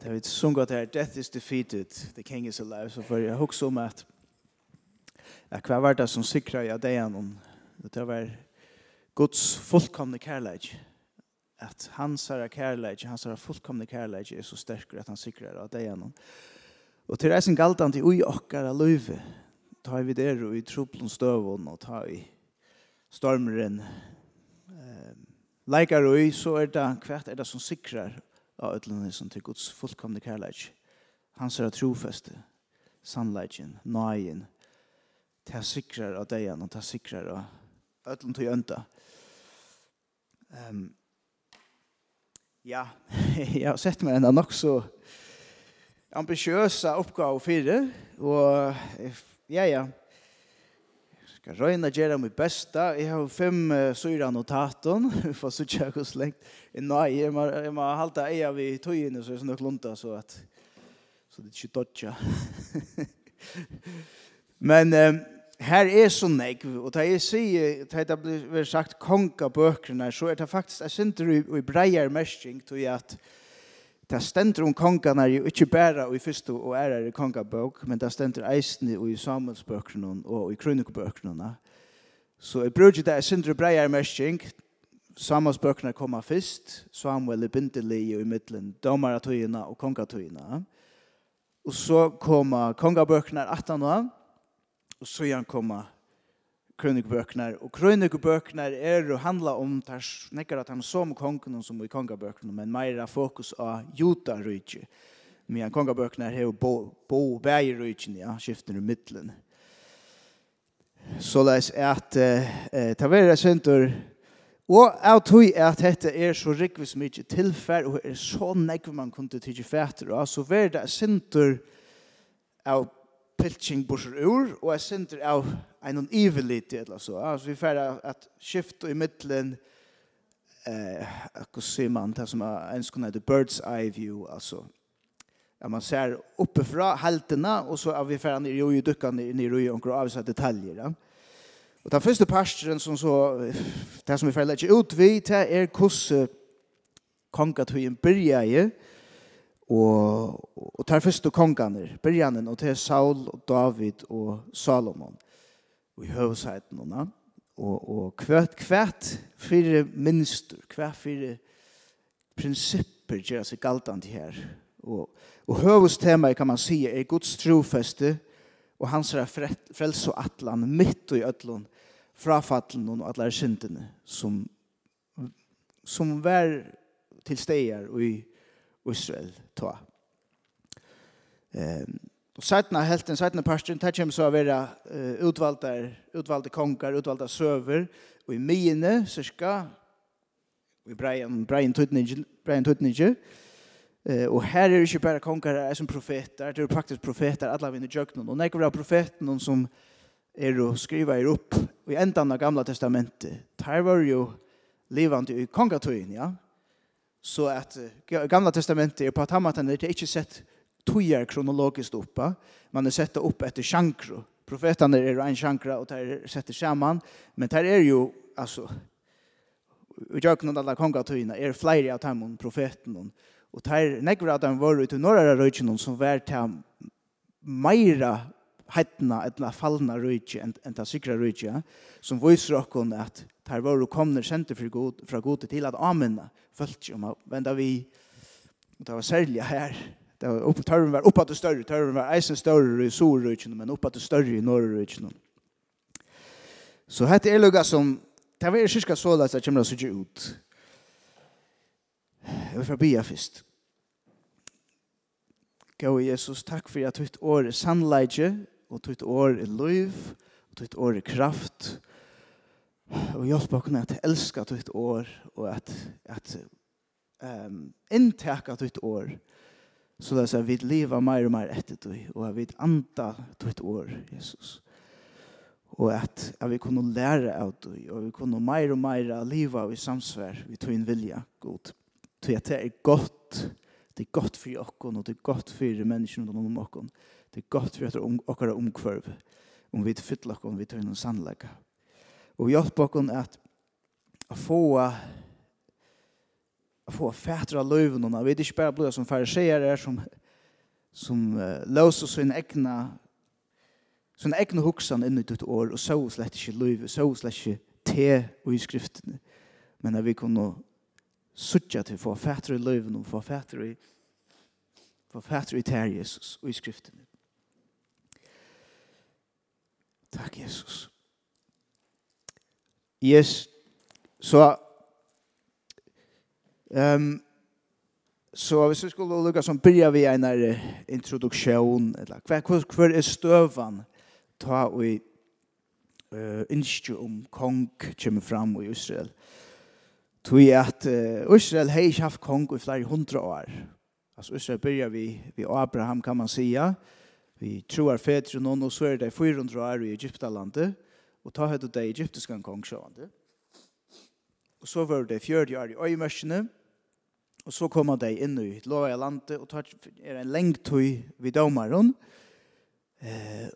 det har vi sungat her, death is defeated, the king is alive, så for jeg husker om at at hva var det som sikra jeg det gjennom, det var Guds fullkomne kærleik, at hans herre kærleik, hans herre fullkomne kærleik er så sterk at han sikrer av det gjennom. Og til reisen galtan til ui okkar av løyve, ta vi der og i troplun støvun og ta i stormeren, um, leikar ui, så er det hvert er det som sikrer av ödlene som til Guds fullkomne kærleik. Han ser trofeste, sannleikin, nøyen, ta sikrar av deian og ta sikrar av ödlen til ønda. Um, ja, jeg har sett meg enda nok så ambitiøsa oppgave fire, og ja, ja, skal røyna gjøre mitt beste. Jeg har fem uh, syre notaten, for så tjekk hos lengt. Nei, jeg må, jeg må halte eia vi tøyene, så er nok lunta, så at så det ikke dodja. Men um, her er så nek, og da jeg sier, da det blir sagt konga bøkene, så er det faktisk, jeg synes det i breier mestring, tog jeg at det stender om kongene er jo ikke bare i første og ære i kongabøk, men det stender eisene i Samuelsbøkene og i krønnekbøkene. Så jeg bruker det er sindre breier mersking. Samuelsbøkene kommer først, Samuel er bindelig i middelen, domaratøyene og kongatøyene. Og så kommer kongabøkene 18 år, og så igjen kommer krønikebøkene. Og krønikebøkene er å handle om tar snekker at han som kongen som i kongabøkene, men mer fokus av jota rydtje. Men kongabøkene er jo bo, bo vei rydtjen, ja, skiften i middelen. Så det er at eh, tavere synder Og jeg tror at dette er så rikvis mye tilfær, og er så nekve man kunne tidsi fætter, og så være det sinter av piltsing bursur ur, og er sinter av en ivelit eller så. Alltså vi färra att skifta i mitten eh hur ser man det som en sån the birds eye view alltså. Ja, man ser uppifrån halterna och så är vi färdar ner i och ner ner i och avsa detaljer. Ja. Och den första pastoren som så det som vi färra lägger ut vi det är hur kongatøyen ju og og tar fyrstu kongarnir, byrjanin og til Saul og David og Salomon i høvesheiten og navn. Og, og kvært kvært fire minster, kvært fire prinsipper gjør seg galtant her. Og, og høvestemaet kan man si er Guds trofeste og hans frelse og atlan mitt og i ødlån frafallen og alle syndene som, som vær til steder i Israel ta. ehm Og sætna helten, sætna parstren, det kommer så å være uh, utvalgte, utvalgte konger, utvalgte søver, og i mine, cirka, ska i Brian, Brian tøytninje, Brian tøytninje, uh, og her er det ikke bare konger, det er som profeter, det er faktisk profeter, alle vinner djøknen, og nekker av profeten som er å skrive er opp, og i endan av gamla testamentet, der var jo livande i kongatøyen, ja, så at uh, gamla testamentet er på at han er ikke sett tøyer kronologiskt uppa. Man er sett opp etter profeterna är er en chankra och där sätter samman, Men där är ju alltså altså, jag jøkken alla konga kongatøyene är flere av dem profeten. och där nekker dem var ut i norra røyken som var till mera hettna etna fallna røyke än än ta sikra røyke, som viser kon att där var og kommer sent för god, från god till att amenna följt om att vända vi, og det var särskilt här det var upp törren var uppåt större törren var isen större i Sorröken men uppåt större i Norröken. Så här är lugga som det var cirka så där så kommer att så ut. Jag får be först. Gå Jesus, tack för att ditt år är sannleidje, och ditt år är liv, och ditt år är kraft. Och hjälp oss att älska ditt år och att, att um, intäka ditt år. Och Så det er vi lever mer og mer etter du, og at vi anta ditt år, Jesus. Og at, at vi kunne lære av du, og vi kunne mer og mer leva i samsvær, vi tog inn vilja, god. Så at det er godt, det er godt for oss, og det er godt for menneskene rundt om oss. Det er godt for at okkara omkvarv, om vi fyller om vi tog inn en sannlegg. Og hjelp oss at, at få få fætter av løven, og vi er ikke bare blod som fariseer er, som, som uh, løser sin egna sin egna hoksan inn i ditt år, og så slett ikke løyve, så slett ikke te og i skriftene, men at vi kunne suttja til få fætter i løyven, og få fætter i få fætter i ter Jesus og i skriftene. Takk, Jesus. Yes, så Um, så hvis vi skulle lukka som byrja vi en introduktion, eller hva, hva, er støvan ta og i uh, innskju om kong kommer fram i Israel. Tui at uh, Israel hei ikke haft kong i flere hundra år. Altså Israel byrja vi, vi Abraham kan man sia. vi troar fedre noen, og så er det 400 år i Egyptalandet, og ta høyde det egyptiske kong sjående. Og så var det 40 år i øyemørsene, Og så kommer de inn i et lov landet, og tar er en lengtøy ved domaren. Eh,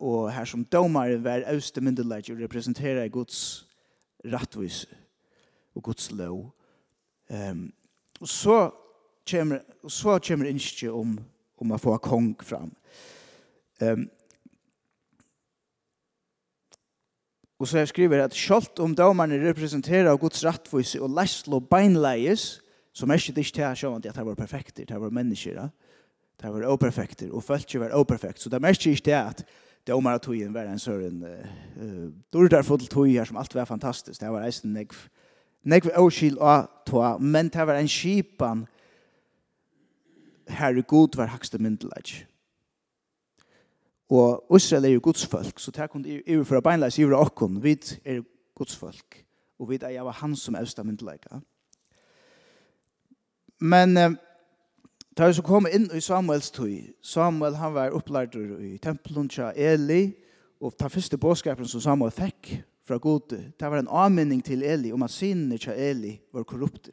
og her som domaren var øste myndelag og representerer Guds rattvis og Guds lov. Um, og så kommer, og så kommer innskje om, om å få kong fram. Um, og så jeg skriver at selv om domaren representerer Guds rattvis og leslo beinleies, Så mest det ikke til sjåan at det var perfekt, det var mennesker, det var operfekter, og følt var operfekt. Så det mest ikke det at det omar tøyen var en søren uh, dårdar fotl tøy her som alt var fantastisk. Det var eisen negv, negv åskil og tøy, men det var en skipan herre god var hakste myndelag. Og Israel er jo Guds folk, så det kunne jeg fra beinleis, jeg var okkon, vid er Guds folk, og vi er var han som øvsta myndelag. Ja? Men eh, da vi så kom inn i Samuels tøy, Samuel han var opplært i tempelen til Eli, og ta første båtskapen som Samuel fikk fra Gode, det var en anmenning til Eli om at sinne til Eli var korrupter.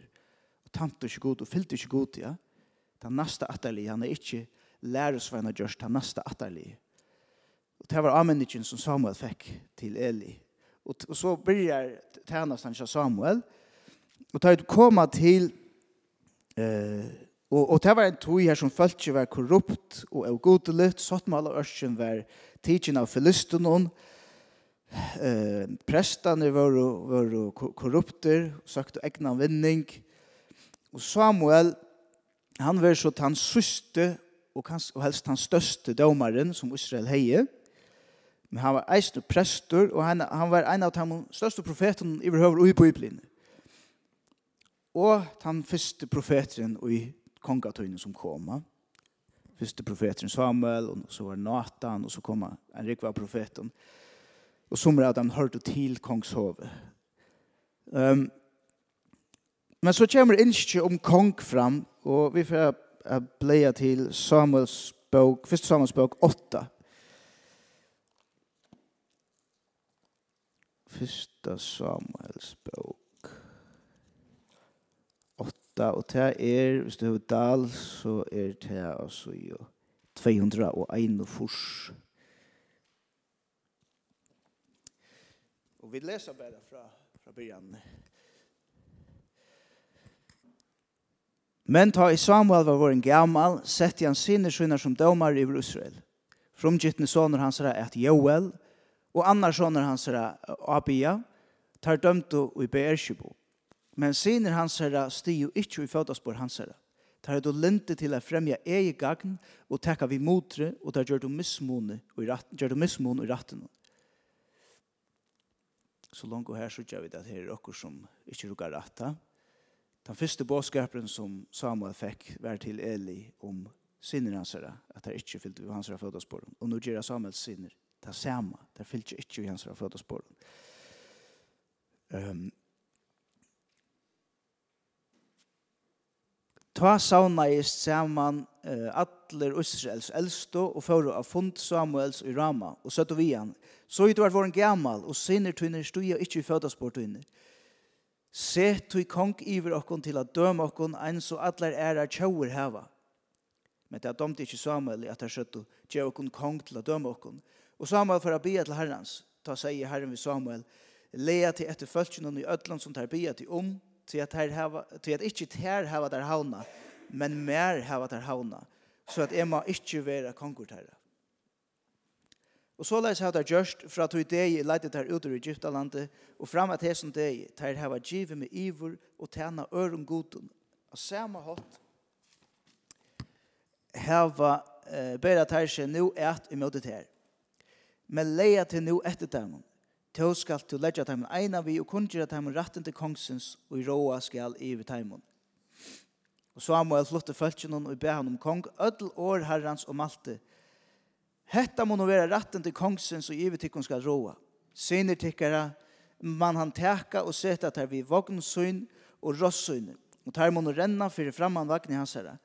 Og tante ikke god, og fyllte ikke god, ja. Den neste atterlig, han er ikke læresvein av Gjørst, den neste atterlig. Og det var anmenningen som Samuel fikk til Eli. Og, og så begynner tjenesten til Samuel, og da vi kom til Eh, og, og det var en tog her som følt var korrupt og av god lytt, sånn med alle ørsen var tidsen av forlysten noen. Eh, prestene var, var korrupter, søkte egna vinning. Og Samuel, han var så den søste og, kanskje, og helst den største domaren som Israel heier. Men han var eisende prester, og han, han var en av de største profetene i behøver og i Bibelen og den første profeteren i kongatøyene som kom. Første profeteren Samuel, og så var Nathan, og så kom en rikva profeten. Og som er at han hørte til kongshovet. Um, men så kommer innskje om kong fram, og vi får bleia til Samuels bok, første Samuels bok 8. Første Samuels bok Da og det er, hvis du har dal, så er det altså jo 201 fors. Og vi leser bare fra, fra byen. Men ta i Samuel var vår en gammal, sett i hans sinne skinner som domar i Israel. Fromgittne soner hans er et Joel, og annars soner hans er Abia, tar dömt i Beershibo. Men sinner hans herra stio ikkje i fødaspår hans herra. Tar er du lente til å fremja egi gagn og tekka vi motre og tar gjør du mismåne og gjør du mismåne i ratten. Så langt og her så gjør vi det her er okkur som ikkje rukar ratta. Den første bådskaperen som Samuel fikk var til Eli om sinner hans herra, at det ikke fyllte hans herra fødasporen. Og nå gjør Samuel sinner, det samme, det fyllte ikke hans herra fødasporen. Um, ta saunaist saman uh, atler Israels eldste og fører av fund Samuels i Rama og søtte vi han. Så i var våren gammal og sinner tøyner stod jeg ikke i fødasport tøyner. Se tøy kong iver okkon til at døm okkon ein så atler æra tjauer heva. Men det er domt ikke Samuel at han søtte tjau okkon kong til at døm okkon. Og Samuel for å bia til herrens, ta seg i herren vi Samuel, lea til etter følgjene i ødland som tar bia til om, um, till att här hava till att inte här hava där hauna men mer hava där hauna så att Emma inte vara konkurt här. Og så leis hava gjørst fra tog deg leite ter ut ur Egyptalandet, og fram at hesen deg tar hava givet med ivor og tjena øren goden. Og samme hatt hava eh, bera tar seg nu et i det her. Men leia til nu etter dem. Tå skal til leggja teimen eina vi og kundgjera teimen ratten til kongsens og i råa skal i vi taimon. Og Samuel flotte følgen og be han om kong, ødel år herrans og malte. Hetta må nå være ratten til kongsens og ivi tikkun skal råa. Siner tikkara, man han teka og seta ter vi vognsyn og rossyn. Og ter må nå renna fyrir framman vagn i hans herra.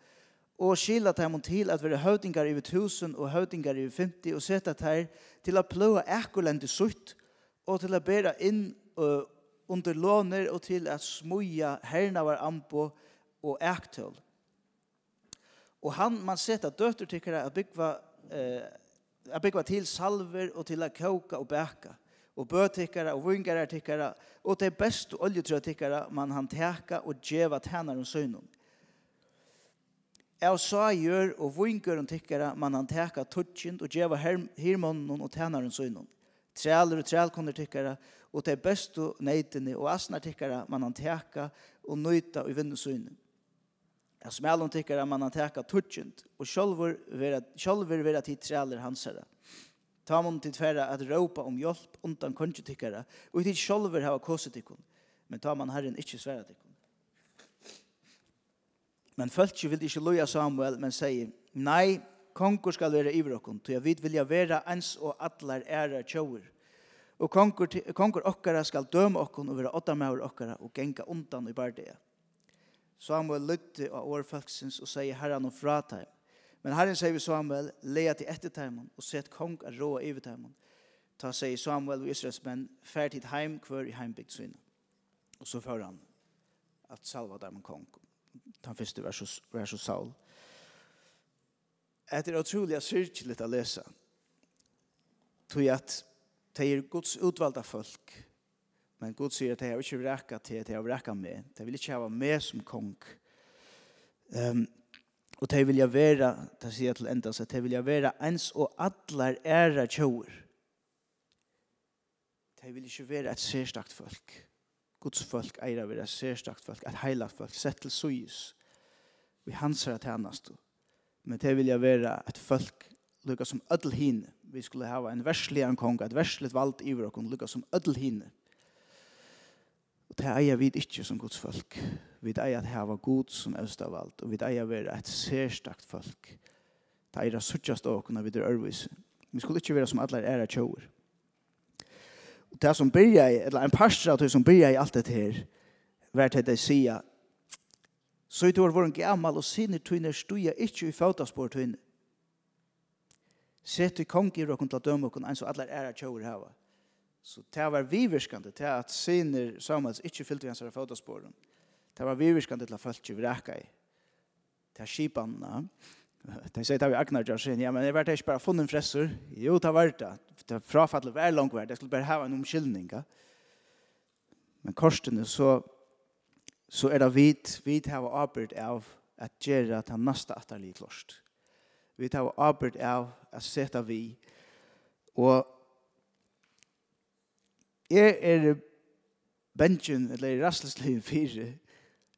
Og skila ter må til at være høvdingar ivi tusen og høvdingar i 50 og seta ter til at plåa ekkolendi sutt og og til å bæra inn uh, under låner og til å smuja herna var ambo og ektøl. Og han, man sett at døtter tykker at byggva, uh, at byggva til salver og til å koka og och og och og vungarartikkara og det beste oljetrøtikkara man han teka og djeva tænar och søgnon. Jeg sa gjør og vungarartikkara man han teka tutsin og djeva hirmånden og tænar om søgnon. Træler og trælkunder tykkara, og det bestu neitene og asnar tykkara man han teka og nøyta og vinnu søgne. Ja, smælon tykkara man han teka tutjent, og sjolver vera, sjálfur vera tid træler hansara. Ta mun tid færa at råpa om hjelp undan konje tykkara, og tid sjolver hava koset tykkun, men ta man herren ikkje sværa tykkun. Men fölkje vil ikkje loja Samuel, men sier, nei, Konkur skal være iver okkon, til vi vilja vera ens og allar æra tjóur. Og konkur, konkur okkara skal døma okkon og være åttamæver okkara og genga undan i bardeia. Samuel lytte av årfolksins og sier herran og fra. Men herren sier vi Samuel, leia til etter og set kong er råa iver teimen. Ta sier Samuel og Israels menn, fær tid heim kvør i heimbygd syna. Og så fører han at salva dem kong. Ta første versus, versus Saul at det er utrolig syrkelig å lese. Tog at det er Guds utvalgte folk, men Gud sier at det er ikke vreka til, det er vreka med. Det vil ikke ha med som kong. Um, og det vil jeg være, det sier jeg til enda, så det vil jeg være ens og atler ære tjoer. Det vil ikke være et særstakt folk. Guds folk eier å være særstakt folk, et heilagt folk, sett til sujus. Vi hanser at hennast og men det vil jeg være et folk lukka som ødel hine. Vi skulle ha en verslig en kong, et verslig valgt i vår lukka som ødel hine. Og det eier vi ikke som Guds folk. Vi eier at hava Gud som øst av alt, og vi eier være et særstakt folk. Det eier suttjast åk når vi vid ørvis. Vi skulle ikke være som alle er av tjauer. Og det som byrja i, eller en parstra av det som byrja i alt dette her, vært det de sier Så i det var våren gammal og sinne tøyne stuja ikkje i fautaspår tøyne. Sett i kong i råkon til dømme okon, ein så allar æra tjauer hava. Så det var viverskande til at sinne Samuels ikkje fyllte hans fautaspåren. Det var viverskande til at falt ikke vreka i. Det er skipanna. De sier det vi Agnar Jarsin, ja, men det var ikke bare funnen fressur. Jo, det var det. Det var frafallet var langvært. Jeg skulle bare hava en omkyldning. Men korsene så så er det vit, vit har arbeid av at gjøre at han næste litt klost. Vi tar arbeid av at sette vi. Og jeg er bensjen, eller rastleslivet fire,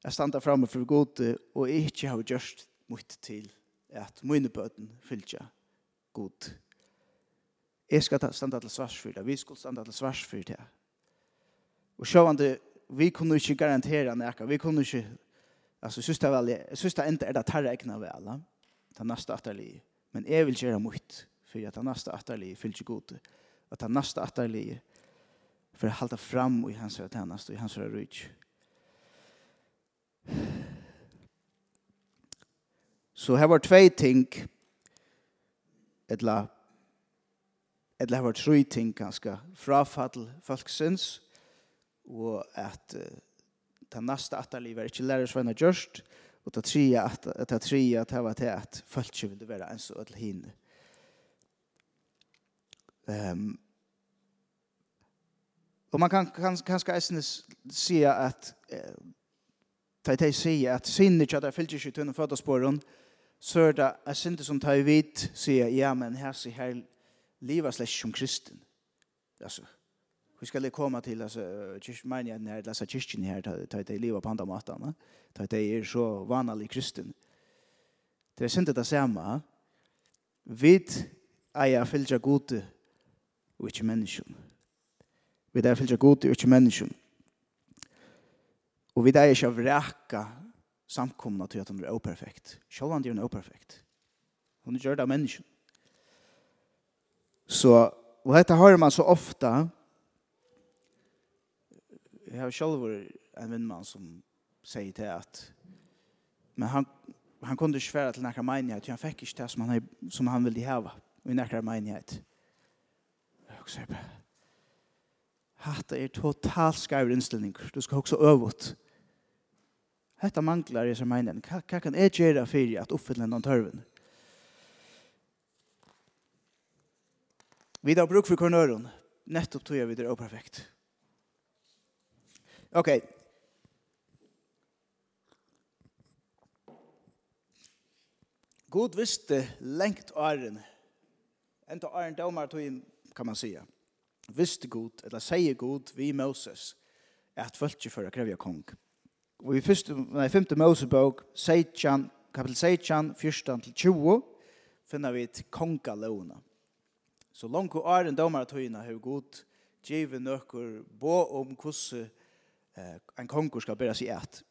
jeg standa framme for god, og jeg ikke har gjort mot til at mine bøten fyller god. Jeg skal standa til svarsfyrt, vi skal standa til svarsfyrt her. Og sjåvande, vi kunne ikke garantera nekka, vi kunne ikke, altså, synes det vel, synes det enda er det tarra egna vel, ta nasta atterlige, men jeg vil gjøre mot, for at ta nasta atterlige fyllt god at ta nasta atterlige, for å halda fram i hans høyre tennast, og i hans høyre rujt. Så her var tvei ting, etla, etla her var tru ting, ganske, frafall, folksins, og at ta neste atterlivet er ikke lærer sveina gjørst, og ta tria at ta tria at det var til at folk ikke ville være ens og alle henne. Um, og man kan, kan kanskje eisende si at eh, ta jeg sier att sinne ikke at jeg fyllt ikke tunne føddersporen, så är det jeg sinne som tar vit se ja, men här så här livet slett som kristen. Alltså vi ska det komma till alltså kyrk menar jag när läsa kyrkan här ta ta leva på andra matan ta ta är så vanlig kristen det är inte det samma vid eia fylgja gode og ikkje menneskjon. Vi der fylgja gode og ikkje menneskjon. Og vi der ikkje vreka samkomna til at hun er operfekt. Sjålvan er hun operfekt. Hun er gjørt av menneskjon. Så, og dette har man så ofta jag har själv en vän som säger til att men han han kunde ikke svära till nära menighet han fick inte det som han, som han ville häva i nära menighet jag er det Hatta er totalt skarver innstilling. Du skal også øvut. Hetta manglar i som meinen. Hva kan jeg gjøre for at oppfylle noen tørven? Vi har bruk for kornøren. Nettopp tog jeg videre og perfekt. Ok. God visste lengt åren, enda åren dømmer tog inn, kan man säga. Visste god, eller säger god, vi Moses, at fölkje for å krevja kong. Og i første, nei, femte Mosebok, Seitjan, kapitel Seitjan, 14-20, finner vi et kongalåna. Så langt åren dømar togina, har god, givet nøkker, bo om hvordan en konkur skal bära seg et.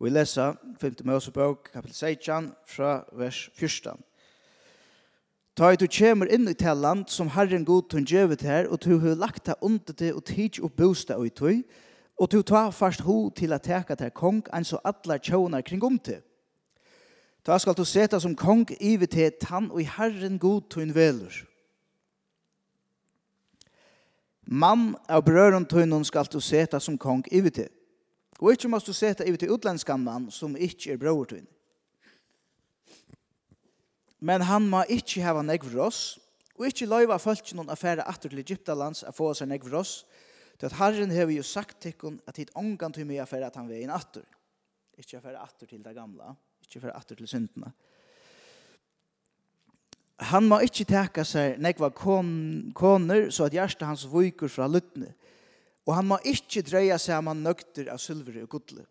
Og vi läser 5 Mosebok kapitel 16 fra vers 1. Ta du kjemur inn i til land som Herren god tun gjevet her, og du har lagt deg under det og tids og bosta og i tøy, og du tar fast ho til at teka til kong, enn så alle tjånar kring om til. Ta skal du seta som kong ivet til tann og i Herren god tun velur. Mann av brøren tøynen skal du seta som kong ivet til. Og ikke måst du seta ivet til utlenskan mann som ikke er brøver tøynen. Men han må ikke hava negv ross, og ikke løyva folk noen affære atter til Egyptalands a få seg negv ross, til at Herren hever jo sagt tikkun at hit ongan til mye affære at han vei inn atter. Ikke affære atter til det gamla, ikke affære atter til syndene han må ikke teka seg nekva koner, så at hjertet hans viker fra luttene. Og han må ikke dreia seg om han nøkter av sylver og gudle.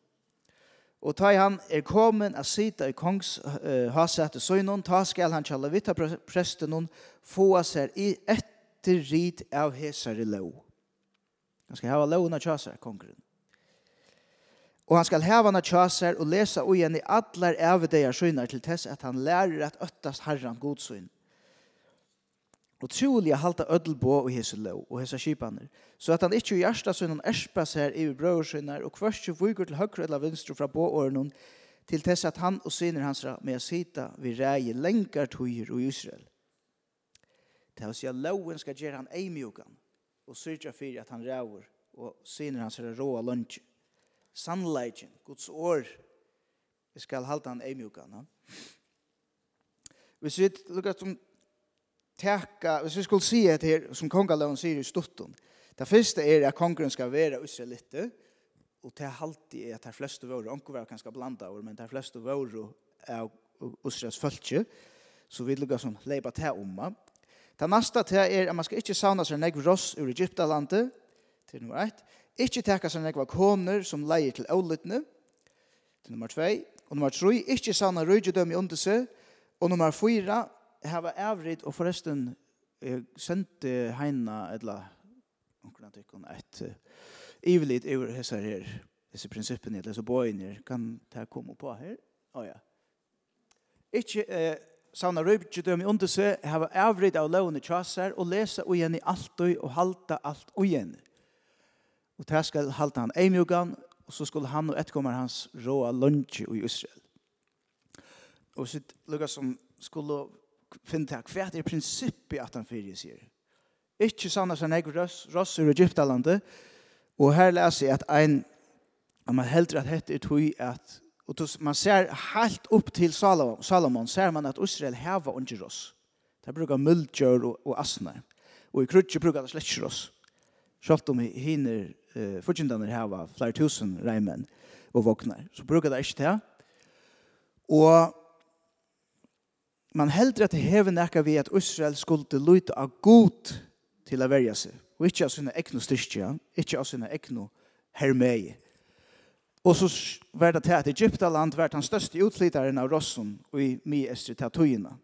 Og ta han er kommet av sida i kongs uh, hasete søgnon, ta skal han kjalla vita prestenon, få seg i etter rit av hesare lov. Han skal hava lovna kjasar, kongren. Og han skal hava na kjasar og lesa ugen i allar evdegar søgnar til tess at han lærer at öttast herran godsøgn og trolig halta ödel på og hese lov og hese skipaner, så at han ikkje i hjärsta sønnen erspa seg i brøversynar og kvørst jo vugur til høyre eller vinstre fra på til tess at han og syner hans med å sita vi rei lengar tøyer og Israel. Det vil si at loven skal gjøre han eimjukan og syrja fyrir at han ræver og syner hans råa lunch. Sannleikjen, Guds år, skal halta han eimjukan. Hvis vi lukkar som teka, hvis vi skulle si et her, som kongaloven sier i stutten, det første er at kongren skal være israelitter, og det halvtid er at de fleste våre, onker var kanskje blanda over, men de fleste våre er Israels følge, så vi lukker som leipa til omma. Det neste til er at man skal ikke savne seg negv ross ur Egyptalandet, til nummer 1, ikke teka seg negv koner som leier til ålytene, til nummer 2, og nummer 3, ikke savne røygedøm i undersø, og nummer 4, hava avrit og forresten eh, sendte heina etla onkurna tykkun et ivelit over hessar her disse prinsippene eller så boiner kan ta komme på her? Oh, ja. ikke eh, sauna røybje dømi under seg hava avrit av lovene tjasar og lesa ugen i alt og halta alt og ugen og der skal halta han eimjugan og så skulle han og etkommer hans råa lunge i Israel og sitt lukka som skulle finne til hva er prinsippet at han fyrir sier. Ikke sann at han eger ross ur Egyptalandet, og her leser jeg at ein, at man heldur at hette er tog at, og tos, man ser helt opp til Salomon, Salomon ser man at Israel heva under ross. Det brukar muldjør og, og asner, og i krutje brukar det slett ross. Sjalt om hiner, uh, fortjentene heva flere tusen reimen og våknar, så brukar det ikke det. Og man heldur at det hever nekka vi at Israel skulle luta av god til å verja seg. Og ikke av sine egnu styrkja, ikke av sinne ekno hermei. Og så var det til at Egyptaland var den største utflytaren av rossen i mye estri tatuina.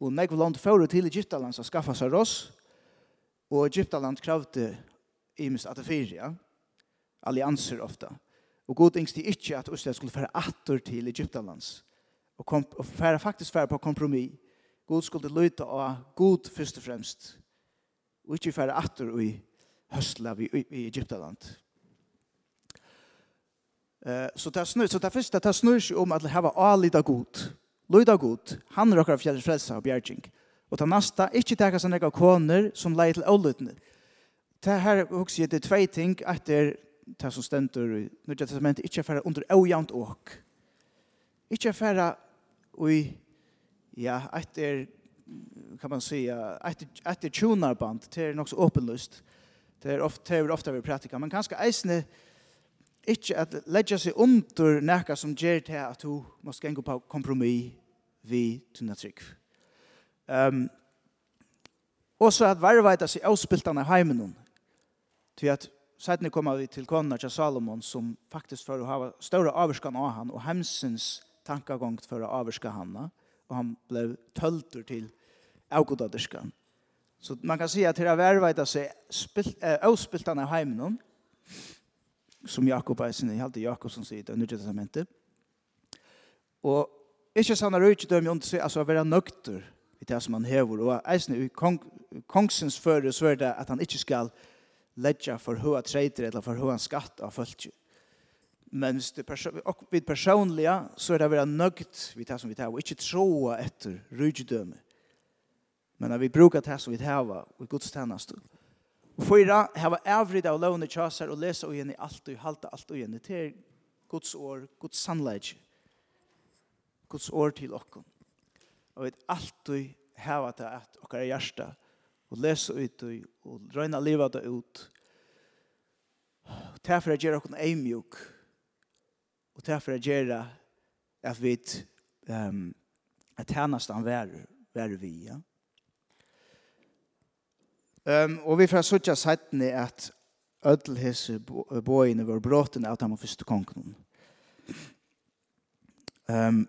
Og nekva land fyrir til Egyptaland som skaffa seg ross, og Egyptaland kravde imens at det fyrir, allianser ofta. Og god yngst de ikke at Israel skulle fære atter til Egyptalands og, kom, og fære, faktisk fære på kompromis. God skulle løyta av god først og fremst. Og ikke fære atter i høstla i, i, i Egyptaland. Eh så det snur, så det första det snur sig om att ha allita var alida god. Løyda god, han rockar av frälsa och bjärging. Och ta nästa, inte ta teka några koner som leder till avlutene. Det här också jeg til tvei ting, att det som stender i Nya Testamentet, ikke fære under ojant åk. Inte för i ja, ett kan man säga att att det tunar band det är också öppenlust det är ofta det är ofta vi pratar men kanske eisne inte att lägga sig under näka som ger till att du måste gå på kompromiss vi tunna trick. Ehm um, och så att varvaita sig avspiltarna hemmen hon. Ty att sedan kommer vi till konna till Salomon som faktiskt för att ha stora avskan av han och hemsens tankagångt för att avvärska hanna. Och han blev tölter till avgodadiskan. Så man kan säga att det här värvajta sig avspiltan av heimen som Jakob är sin, jag Jakob som säger det, nu testamentet. Och ikke sanna røykjedøm jo ikke, altså å være nøkter i det som han hever, og eisen i kong, kongsens føre så er det at han ikke skal ledja for hva treider eller for hva skatt av følge. Men hvis det vid personliga så er det å være nøgt vid det som vi tar och inte tråa efter rydgdöme. Men når vi bruker det som vi tar og Guds tjänst. Och fyra, hava avrid av lovne tjasar och og och i allt och halta allt och igen. Det är Guds år, Guds sannleik. Guds år til oss. Og vid alt och hava til at och er hjärsta og läsa ut och röjna livet ut. Og därför är det oss en mjuk. Og derfor er gjerne at vi um, at tjenestene være, være vi, ja. Um, og vi får sutja settene at ødel hese bøyene var bråten av dem første kongen. Um,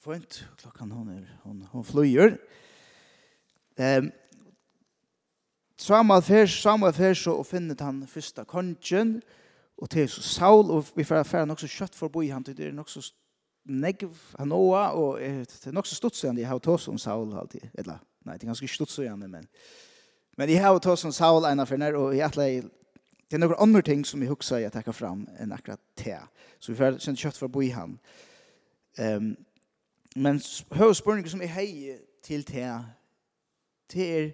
Fint, klokkan hon er, hon, hon flyger. Um, Samuel fer, Samuel fer så og finner han første kongen, og Og til så Saul, og vi får affære nok så kjøtt forbi han, det er nok så negv han oa, og det er nok så sånn, jeg har tås om Saul alltid, eller, nei, det er ganske studsende, men, men jeg har tås om Saul ena for nær, og jeg atleir, det er noen andre ting som jeg huksa jeg takkar fram enn akkurat te, så vi får kjent kjøtt forbi han. Um, men høyspørningen som jeg hei til te, det er,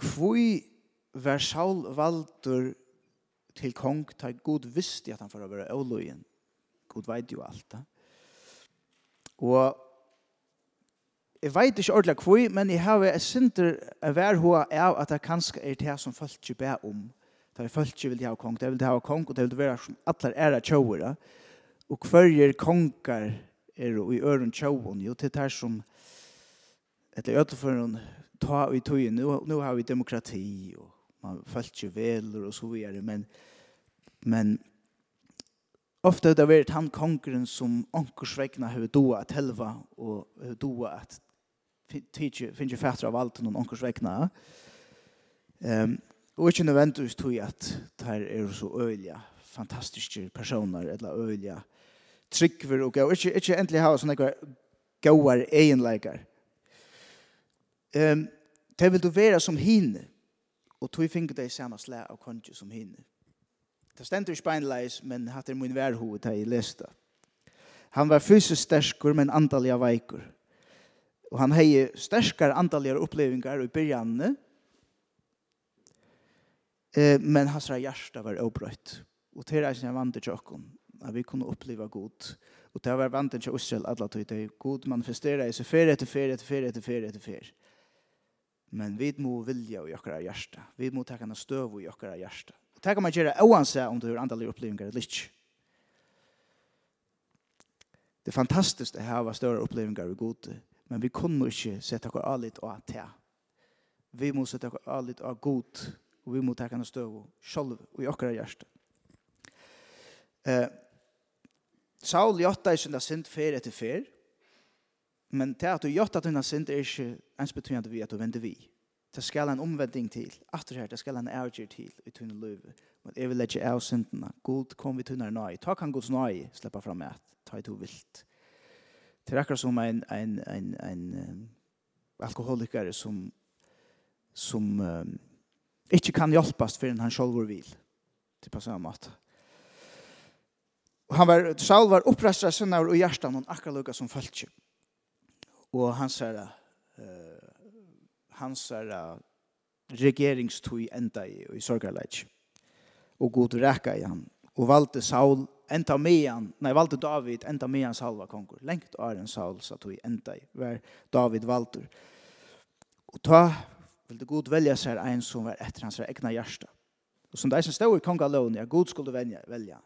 kvui var Saul valdur til kong, ta god visste at han får være avløyen. God vet jo alt det. Og jeg vet ikke ordentlig hvor, men jeg har et sinter av hver hoa av at det kanskje er det som folk ikke ber om. Det er folk ikke vil ha kong, det vil ha kong, og det vil være som alle er av tjåere. Og hver konger er i øren tjåen, jo til det som etter ødelføren ta i tøyen, nå, nå har vi demokrati og man følt ikke veler og så videre, men, men ofte har det vært han kongeren som ankersvegna har doa at helva og har doa at finnes fætter av alt noen ankersvegna. Um, og ikke nødvendigvis att at der er så øyelige, fantastiske personer, eller øyelige tryggver og gav. Ikke, ikke endelig ha sånne goar egenleikar. Um, det vil du være som hin Og tog finke det samme slæ av konge som hinne. Det stender i beinleis, men hatt er min værhoved da jeg leste. Han var fysisk sterskur, men antalliga veikur. Og han hei sterskar antalliga opplevingar i byrjanne, eh, men hans hjärsta var obrøtt. Og til reisen jeg vant til tjokken, at vi kunne oppleva god. Og det var vant til Israel, alle tog det. God manifesterer i seg ferie etter ferie etter ferie etter ferie etter ferie. Men vi må vilja i okkara hjärsta. Vi må taka en støv i okkara hjärsta. Og det kan man gjøre oansett om du har andalige opplevelser eller ikke. Det er fantastisk å hava større opplevelser i gode, men vi kunne ikke sette okkar alit og at Vi må sette okkar alit og god, og vi må taka en støv sjálv i okkara hjärsta. Eh, Saul jotta i sinna sind fer etter fer, Men det at du gjør at denne synd er ikke ens betydende vi at du vender vi. Det skal en omvending til. Atter her, det skal en avgjør til i tunne løy. Men jeg vil ikke av syndene. God kom vi tunne nøy. Ta kan Guds nøy slippe fram med ta i to vilt. Det er akkurat som en, en, en, en alkoholiker som, som um, ikke kan hjelpes før han selv vil. Det passer om at han var, Saul var opprestret sinne og hjertet noen akkurat lukket som følte och hans här eh hans uh, regeringstøy enda i i sorgarleik. Og god räcka i han. Og valde Saul enda med han, Nei, valde David enda med han Saul var konkur. Lengt en Saul sa tui enda i var David valgte. Og ta ville god velja seg en som var etter hans egna hjärsta. Og som de som stod i kongalån, ja, god skulle velja, velja,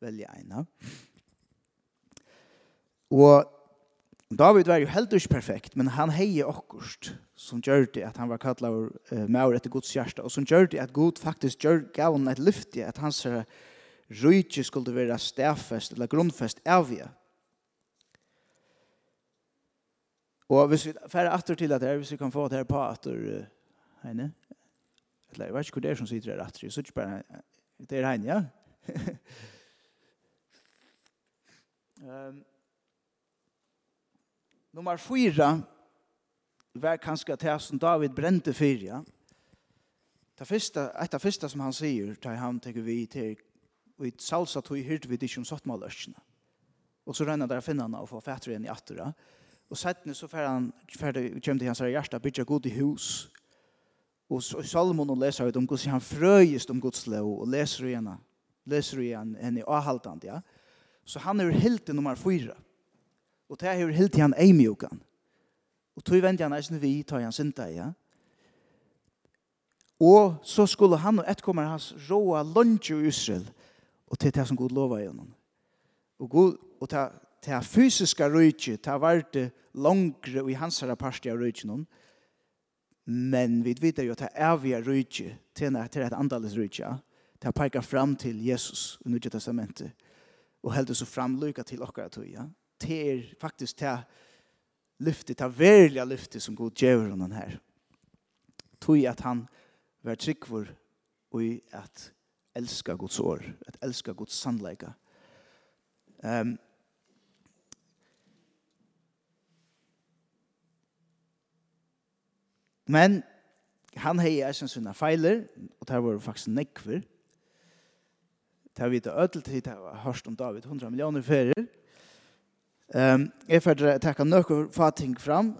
välja en. Och David var jo heller ikke perfekt, men han heie okkurst, som gjør det at han var kallet av uh, maur etter Guds hjerte, og som gjør det at Gud faktisk gjør gav han et lyfte, at hans rydtje skulle være stafest eller grunnfest avgjør. Og hvis vi færre atter til at her, hvis vi kan få det her på atter, uh, heine, eller jeg vet ikke hvor det er som sitter her atter, så sitter bare, det er heine, ja? um, Nummer fyra var kanskje det som David brente for, ja. Det første, et av første som han sier, da han tenker vi til i salsa tog hyrte vi ikke om sottmåløsene. Og så renner der finner han og får fætter igjen i attera. Og settene så fer han, fer det kommer til hans hjerte, bygger god i hus. Og så i Salomon og leser ut om hvordan han frøyest om Guds lov, og leser igjen, leser igjen henne i avhaltant, ja. Så han er helt i nummer fyra. Og det er helt til han eimjukan. Og tog vendte han eisen vi, tar han synda, ja. Og så skulle han og etkommer hans råa lunge i Israel, og til det som Gud lova gjennom. Og Gud, og til det fysiska rujtje, det var det langre i hans herre parste av rujtje noen, men vi vet jo at det er vi rujtje, til det er et andales rujtje, ja. Det peker fram til Jesus i Nye Testamentet, og heldig så framlyka til okkar tog, ja det er faktisk det lyftet, det verliga lyftet som god gjør honom her. Tog at han var tryggvor og i at elska Guds år, at elska Guds sannleika. Um, men han hei eisen sina feiler, og det var faktisk nekver. Der vita ødel tid, der var hørst om David, 100 millioner ferier. Um, jeg får takka nøkker få ting fram.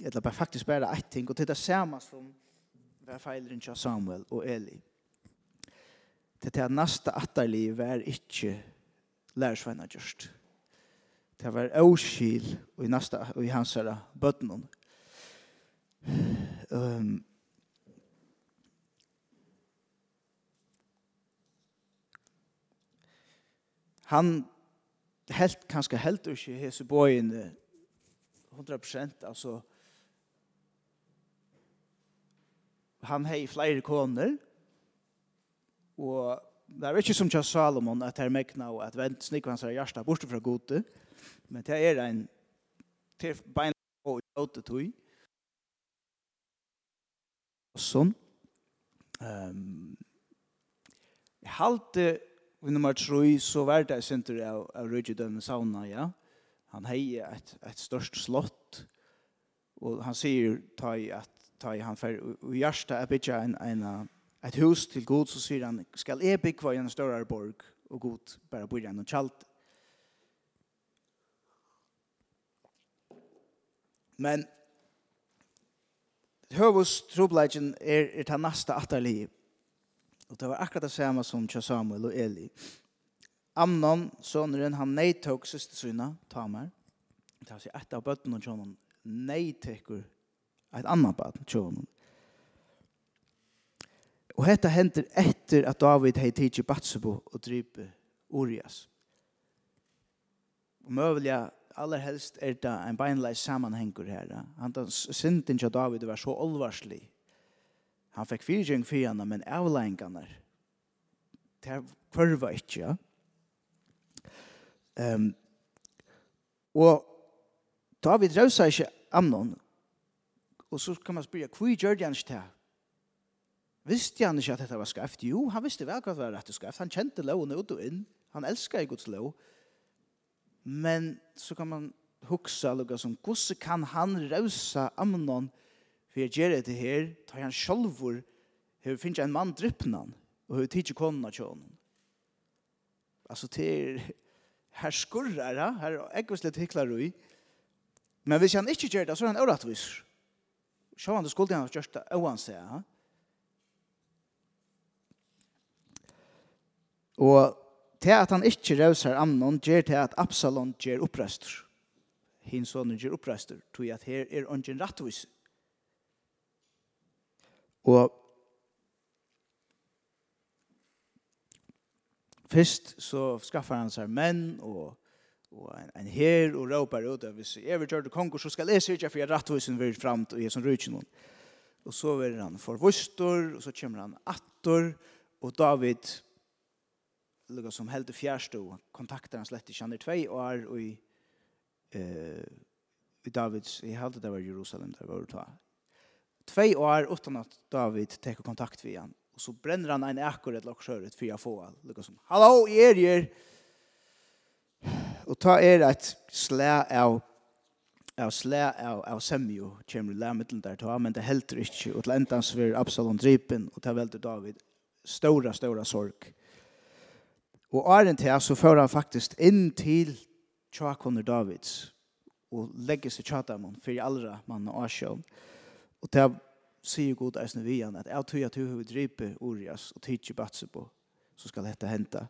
Eller bare faktisk bare ett ting. Og til det samme som var feileren til Samuel og Eli. Til det neste atterliv var ikke lærersveina just. Det var avskil og i neste og i hans herre bøtten. Um, han helt kanskje helt ikke hese boyen 100% altså han hei flere koner og det er ikke som Charles Salomon at her mekna og at vent snikker hans hjärsta hjertet borte fra gode men det er en til bein og jote tog og sånn um, jeg halte i nummer 3 så var det senter av, av Rødgjødømme Sauna, ja. Han heier et, et størst slott, og han sier ta i at ta i han fer og hjärsta er bitcha en en et hus til god så sier han skall är bygga en større borg og god bara bo i og kjalt. Men Høvus trobladjen er, er ta nasta atterlig Og det var akkurat det samme som Tja Samuel og Eli. Amnon, soneren, han neittok syna, Tamar. Det var et av bøttene til honom, neittekker et annet bøtten tjonen. Og dette hender etter at David hei tidsi Batsebo og drype Urias. Og møvelja aller helst er det en beinleis sammanhengur her. Han synden til David var så olvarslig Han fikk fyrtjeng for henne, men avleggene det kurva ikke, ja. Um, og David rausa ikke Amnon, og så kan man spyrja, hva gjør han ikke det? Visste han ikke at dette var skreft? Jo, han visste vel hva det var rett og skreft. Han kjente loven ut og inn. Han elsket Guds lov. Men så kan man huksa lukka som, hvordan kan han rausa Amnon for jeg gjør det her, tar han sjølver, her finner en mann drypnan, og her tidsi konna kjønnen. Altså, til her skurrar, her er ekkert litt hyklarui, men hvis han ikke gjør det, så er han øratvis. Så han, det skulle han ha gjørst det, øvan seg, ja. Og til at han ikke røser Amnon, gjør til at Absalon gjør opprester. Hins sonen gjør opprester, tog at her er ungen rattvise. Og først så skaffar han seg menn og, og en, en her og råper ut at hvis jeg vil gjøre det konger så skal jeg sørge for jeg rattvisen vil frem til Jesu noen. Og så vil han forvustor og så kommer han attor og David lukka som held i fjærstå kontakter han slett i kjenner tvei og er i, eh, i Davids, jeg held det var Jerusalem der var ta Två år utan att David tar kontakt med han. Og så bränner han en akkurat lagt skjøret för jeg får han. Som, hallo, jeg er Och Og ta er ett slä av av slä av, av semjo kommer i lærmiddelen där ta, men det helter ikke. Og til endans vil Absalom drypen, og ta väl David stora, stora sorg. Og åren til så får han faktisk inn til tjakoner Davids og legger seg tjatamun for i allra mann og asjån. Og Og det sier god eisen vi igjen, at jeg tror at hun drippe Urias og tidsi batse på, så skal dette hente.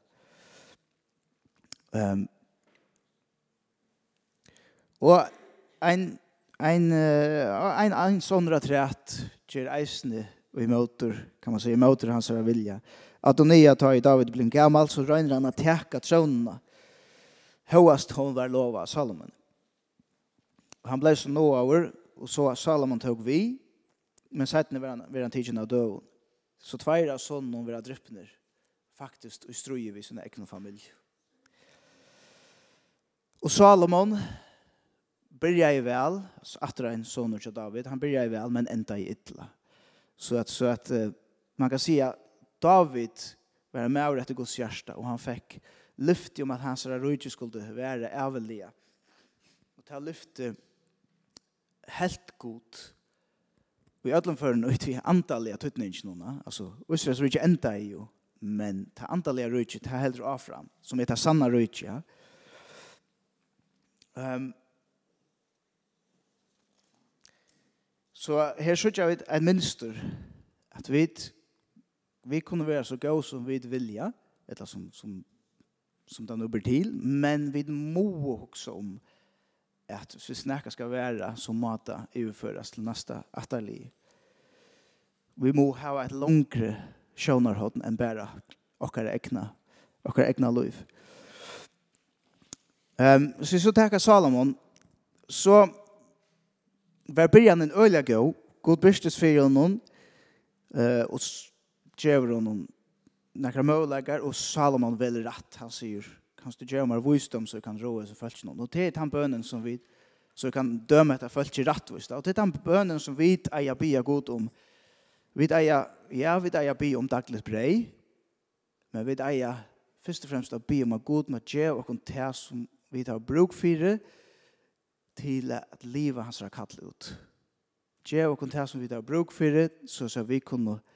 Um, og en, en, en, ein sånn retræt gjør eisne og i motor kan man säga i møter hans her vilja. Adonia tar i David blin gammal, så røyner han at teka trånene. Høyast hon var lova Salomon. Han blei så nåaver, og så Salomon tog vi men sätten var han var han tidsen av döden. Så tveir av sånn hon var dryppner faktisk, og struje vi sina egna familie. Og Salomon byrja i vel, så att en son til David, han byrja i vel, men enda i ytla. Så at, så at man kan säga David var med och rätt Guds hjärsta, og han fikk lyfte om at hans rujtje skulle være ävliga. Og ta lyfte helt god. Vi öllum fyrir nu vi antalliga tutningin núna, altså Israels rujtje enda i jo, men ta antalliga rujtje, ta heldur afram, som er ta sanna rujtje. Um, så her sørger vi et minster, at vi, vi kunne være så gode som vi vilja, eller som, som, som det nu blir til, men vi må også om at hvis vi snakker skal være, så måte overføres til neste atterlig. Vi må ha et langere sjønnerhånd enn bare okkar egna, okkar egna liv. Um, så vi så takker Salomon, så var byrjan en øyla gå, god byrstes fyrir honom, uh, og djever honom nekra møvlegar, og Salomon vel rett, han sier, kan du gjøre mer visdom så kan råe seg følge noen. Og det er den bønnen som vi så kan døme etter følge rettvist. Og det er den bønnen som vi eier bia god om. Vi eier, ja, vi eier bia om daglig brei, men vi eier først og fremst å bia om at god må gjøre og det som vi tar bruk for til at livet hans har kattlet ut. Gjøre og det som vi tar bruk for så skal vi kunne gjøre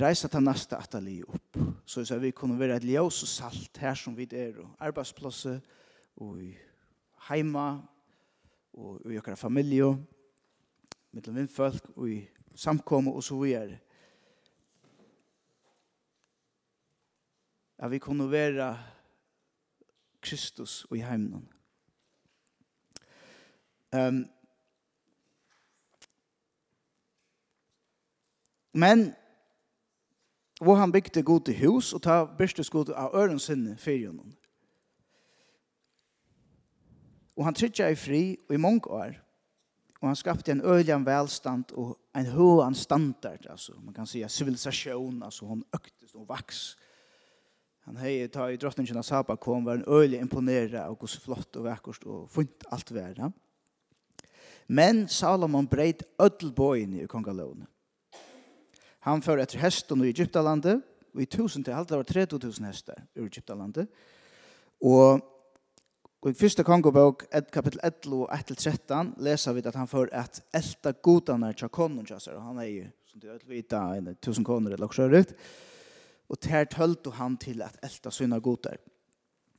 reisa ta nasta at ali upp. Så så vi kunne vera et ljós og salt her som vi er og arbeidsplasse og i heima og i okkara familie mellom vinnfolk og i samkomme og så er. At vi kunne vera Kristus og i heimen. Um, men Og han bygde god til hus, og ta byrstes god av øren sinne fyrir honom. Og han trytja i fri og i mange år. Og han skapte en øylian velstand og en høan standard, altså. Man kan säga civilisation, altså hon øktes og vaks. Han hei ta i drottningen av Saba kom, var en øylig imponera og gos flott og vekkert og funt alt vera. Men Salomon breit ödel i kongalånet. Han fører etter hesten i Egyptalandet og i tusen til allt det var 30 hester i Egyptalandet. Og, Og i første kongobok, kapittel 11 og 1-13, leser vi at han får et elta godene til konen og. Han er jo, som du vet, vita, en tusen koner eller også ut. Og ter tølte han til at elta sine goder.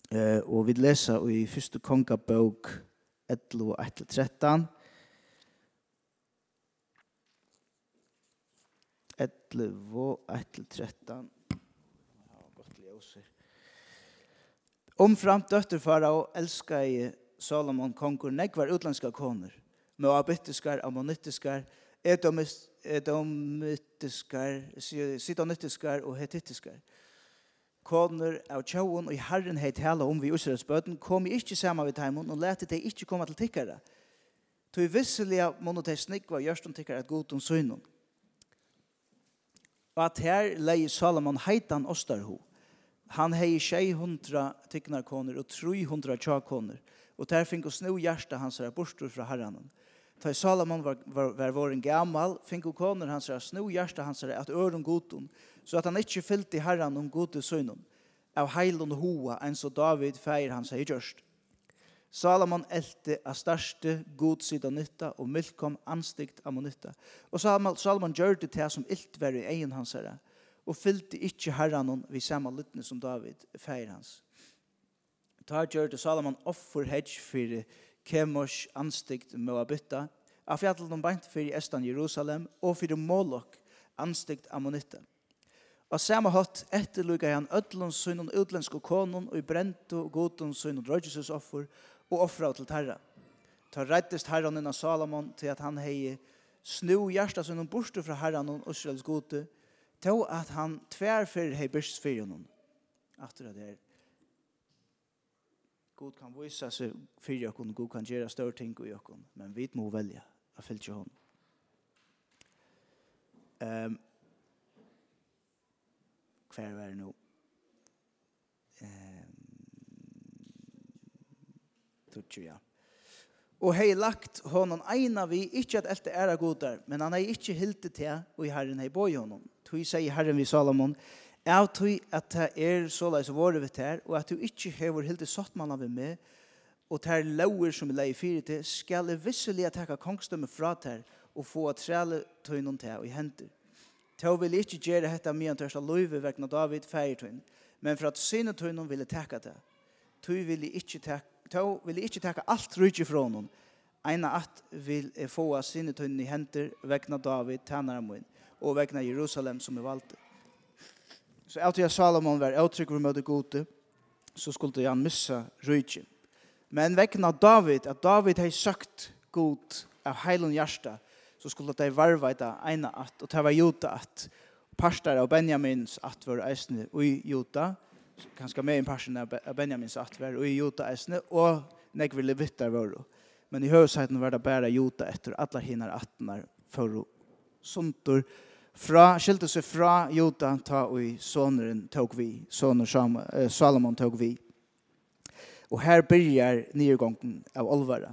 Eh, og vi leser i første kongobok 11 og 1-13, 11 1-13. Godt ljøser. Omframt døtter farao elska i Salomon konkur nekvar utlandska koner, moabittiskar, ammonittiskar, edomittiskar, sidonittiskar og hetittiskar. Koner av tjauon og i herren heit hela om vi Israels bøten kom i ikkje sama vid taimon og lette dei ikkje koma til tikkara. Tui visselia monotesnik var gjørst om tikkara at godom søgnon. Og at her leie Salomon heitan Ostarho. Han hei 600 tyknarkoner og 300 tjakoner. Og der fink oss snu hjärsta hans her bortstur fra herranen. Ta Salomon var, var, var våren gammal, fink og koner hans her snu hjärsta hans her at øren godun, så at han ikkje fyllt i herran om gode søgnun. Av heilun hoa, enn så David feir hans hei gjørst. Salomon elte a største god sida nytta, og milkom anstikt av nytta. Og Salomon, Salomon gjør det til som ilt var i egen hans herre, og fyllte ikkje herran vi samme lyttne som David, feir hans. Ta gjør det Salomon offer hedge for Kemors anstikt Moabita, av fjallet om beint fyrir Estan Jerusalem, og fyrir Molok anstikt Ammonitta. Og samme hatt etterlugget han ødlons sønnen utlensk og konen, og i brent og godons sønnen rødgjøses offer, og offra til Herren. Ta rettest Herren innan Salomon til at han hei snu hjärsta sin om borste fra Herren og Israels gode til at han tverfer hei børs fyrir honom. Aftur det er God kan vise seg fyrir okkur, God kan gjøre større ting i okkur, men vi må velja a fylgje hon. Um, hver var det nå? Eh, tutsi, ja. Og hei lagt honom eina vi, ikkje at elte æra godar, men han hei ikkje hilti til, og i herren hei boi honom. Tui sier herren vi Salomon, av tui at det er såleis våre vi ter, og at du ikkje hever hilti sottmanna vi med, og ter lauer som vi leie fyrir til, skal jeg visselig at kongstømme fra ter, og få at trele noen til og i henter. Tau vil ikkje gjere hetta mian tørsta løyve vekna David feirtøyn, men for at syne tøynon ville tekka det. Tøy vil ikkje tekka to vil ikkje taka alt rujtje fra hon. Eina at vil få av sinne tøyne i henter vegna David, tænare min, og vegna Jerusalem som er valgt. Så alt jeg Salomon var uttrykk for møte gode, så skulle han missa rujtje. Men vegna David, at David har sagt god av heilun hjärsta, så skulle de varva etter ena at, og det var juta at, parstar av Benjamins at var eisne ui juta, og kanskje mer en person av Benjamins atver, var i Jota eisne, og ville vittar var Men i høysaiten var det bare Jota etter alle attnar atnar for sundur, fra, skilte seg fra Jota ta og i soneren tog vi, soner Salomon tog vi. Og her byrjar nyrgången av olvara.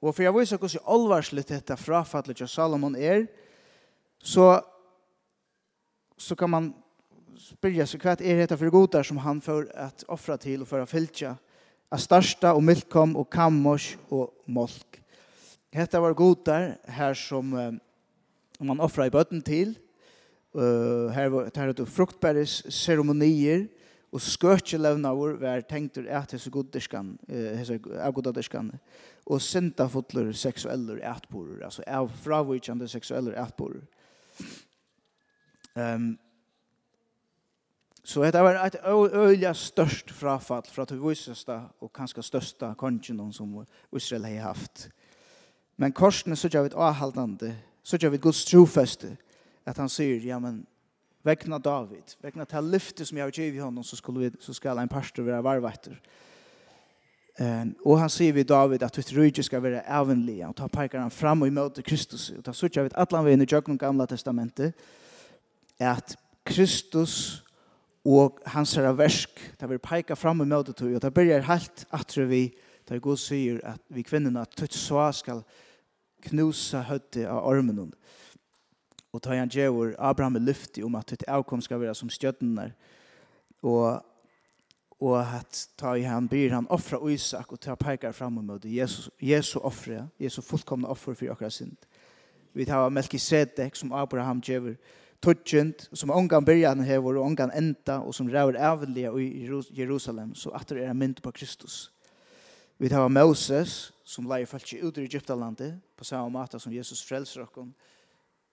Og for jeg viser hvordan olvarslet dette frafallet av Salomon er, så, så kan man spyrja seg hva är detta for godar som han för att offra till och for å fylltja av största och milkom och kammos och molk. Detta var godar här som um, man offrar i bøtten till. Uh, här var det här fruktbäres ceremonier och skörtje levnavor var tänkt att hesa godarskan eh hesa godarskan och senta fotler seksueller etborer, alltså är fravvikande sexuella ätboror. Ehm um, Så det var et øyelig størst frafall fra det viseste og kanskje største kongen som Israel har haft. Men korsene så gjør vi et avhaldende, så gjør vi et gods trofeste, at han sier, ja, men vegna David, vegna til lyfte som jeg har givet honom, så, skulle vi, så skal en pastor være varvetter. Um, og han sier vi David at ditt rydde skal være avvenlig, og ta parker han fram og imøte Kristus, og ta så gjør vi et atlan i Jøkken Gamla Testamentet, at Kristus og hans herra versk, det vil peker fram og møte tog, og det byrjar helt at vi, der Gud sier at vi kvinnerna tutt så skal knusa høtte av ormen. Og ta han djevor Abraham lyfti om at tutt avkom skal være som stjøttenar, og og at ta i han byr han offra Isak og ta peikar fram og møte Jesus, Jesu offre, Jesu fullkomna offer for okra synd. Vi tar Melkisedek som Abraham djevor, tutsjent, som ångan byrjan hever og ångan enda, og som ræver ævelige i Jerusalem, så atter er mynd på Kristus. Vi tar Moses, som leier folk ut ur Egyptalandet, på samme måte som Jesus frelser oss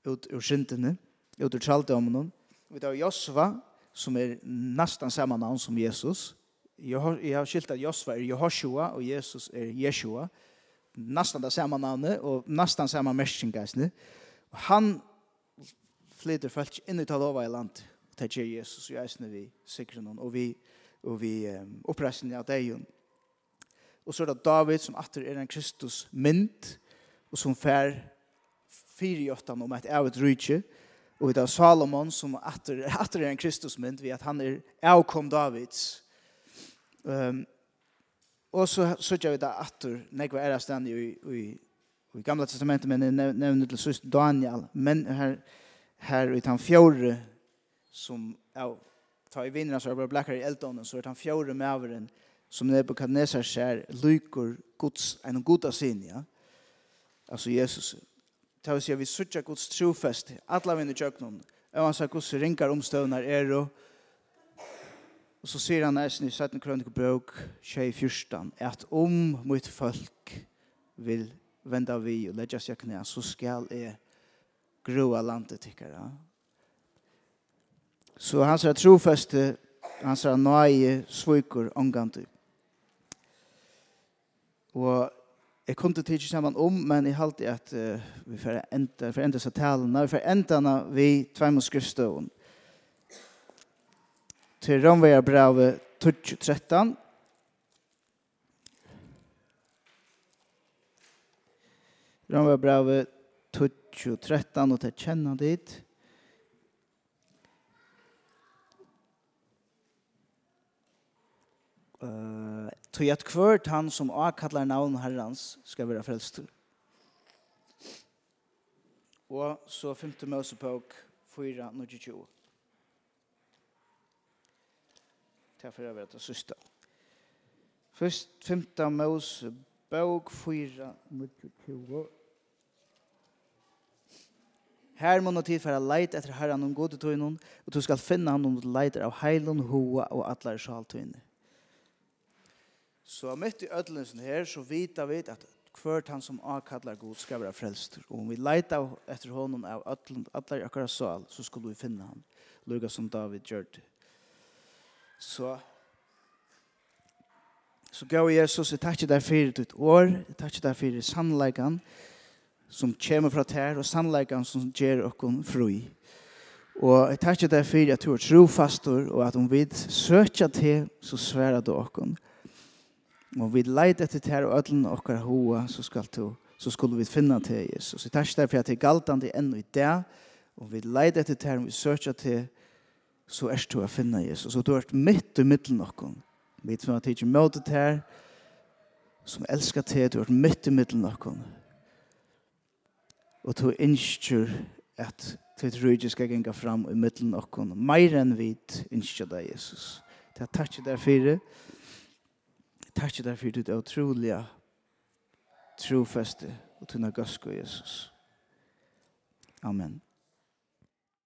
ut ur syndene, ut ur traldommen. Vi tar Josva, som er nesten samme navn som Jesus. Jeg har, har skilt at Josva er Jehoshua, og Jesus er Jeshua. Nesten det samme navnet, og nesten samme merkjengasene. Han flyter folk inn i talova i land, og det gjør Jesus og jeg vi sikrer noen, og vi, og vi um, oppresten av deg. Og så er det David som atter er en Kristus mynd, og som fær fyri åttan om et evet rydtje, og det er Salomon som atter, atter er en Kristus mynd, ved at han er avkom Davids. Um, og så sørger vi da atter, nekva er stand i, i, i Gamla Testamentet, men jeg nevner til søst Daniel, men her, her i den fjore som ja, tar i vinnerne så er bare blekker i eldånden så er den fjore med som Nebuchadnezzar ser lykor Guds en god av sin ja. Altså Jesus tar sig vi söka Guds trofest alle vinner kjøkkenen. Og han sa Guds ringer omstøvende er og og så sier han nesten i 17 kroniker krönikobok 24 at om mitt folk vil vende vi og legge seg knä så skall jag groa landet tykkara. Så han er trofeste, han er nøye svikur omgandu. Og jeg kom til tidsi saman om, men jeg halte at uh, vi får enda, får enda seg talene, vi får enda vi tveimus skriftstøvun. Til Romvegar brevet 13, Romvegar brevet 13, og 13, og det dit. Uh, Tog at kvart han som avkallar navn herrans skal være frelst. Og så 5. Mosebok 4, 22. Det er for å være det siste. Først 5. Mosebok 4, 22. Her må du tilfære leit etter herren om gode tøynen, og du skal finne han om du leiter av heilen, hoa og atler sjaltøyne. Så mitt i ødelensen her, så vita vi at hvert han som avkallar god skal være frelst. Og om vi leita etter honom av atler akkurat sal, så skulle vi finne han. Luka som David gjør det. Så Så gav Jesus, jeg takkje deg fyrir ditt år, jeg takkje deg for sannleggene, som kommer fra tær, og sannleikene som gjør okken fri. Og jeg takker deg for at du er trofastor, og at om vi søker til, så sværa du okken. Og vi leid etter tær og ødelen okker hoa, så skal du så skulle vi finne til Jesus. Jeg takker deg for at det er galtende ennå i det, og vi leid etter tær og vi søker til, så er det å finne Jesus. Og du har vært midt i middelen okken. Vi som har tidligere møtet her, som elsker til, du har vært midt i middelen okken og to innskjur at til rydde skal genga fram i middelen okkon, meir enn vit innskjur deg, Jesus. Det er takk der fire, takk der fire, det er utrolige trofeste og tunne gasko, Jesus. Amen.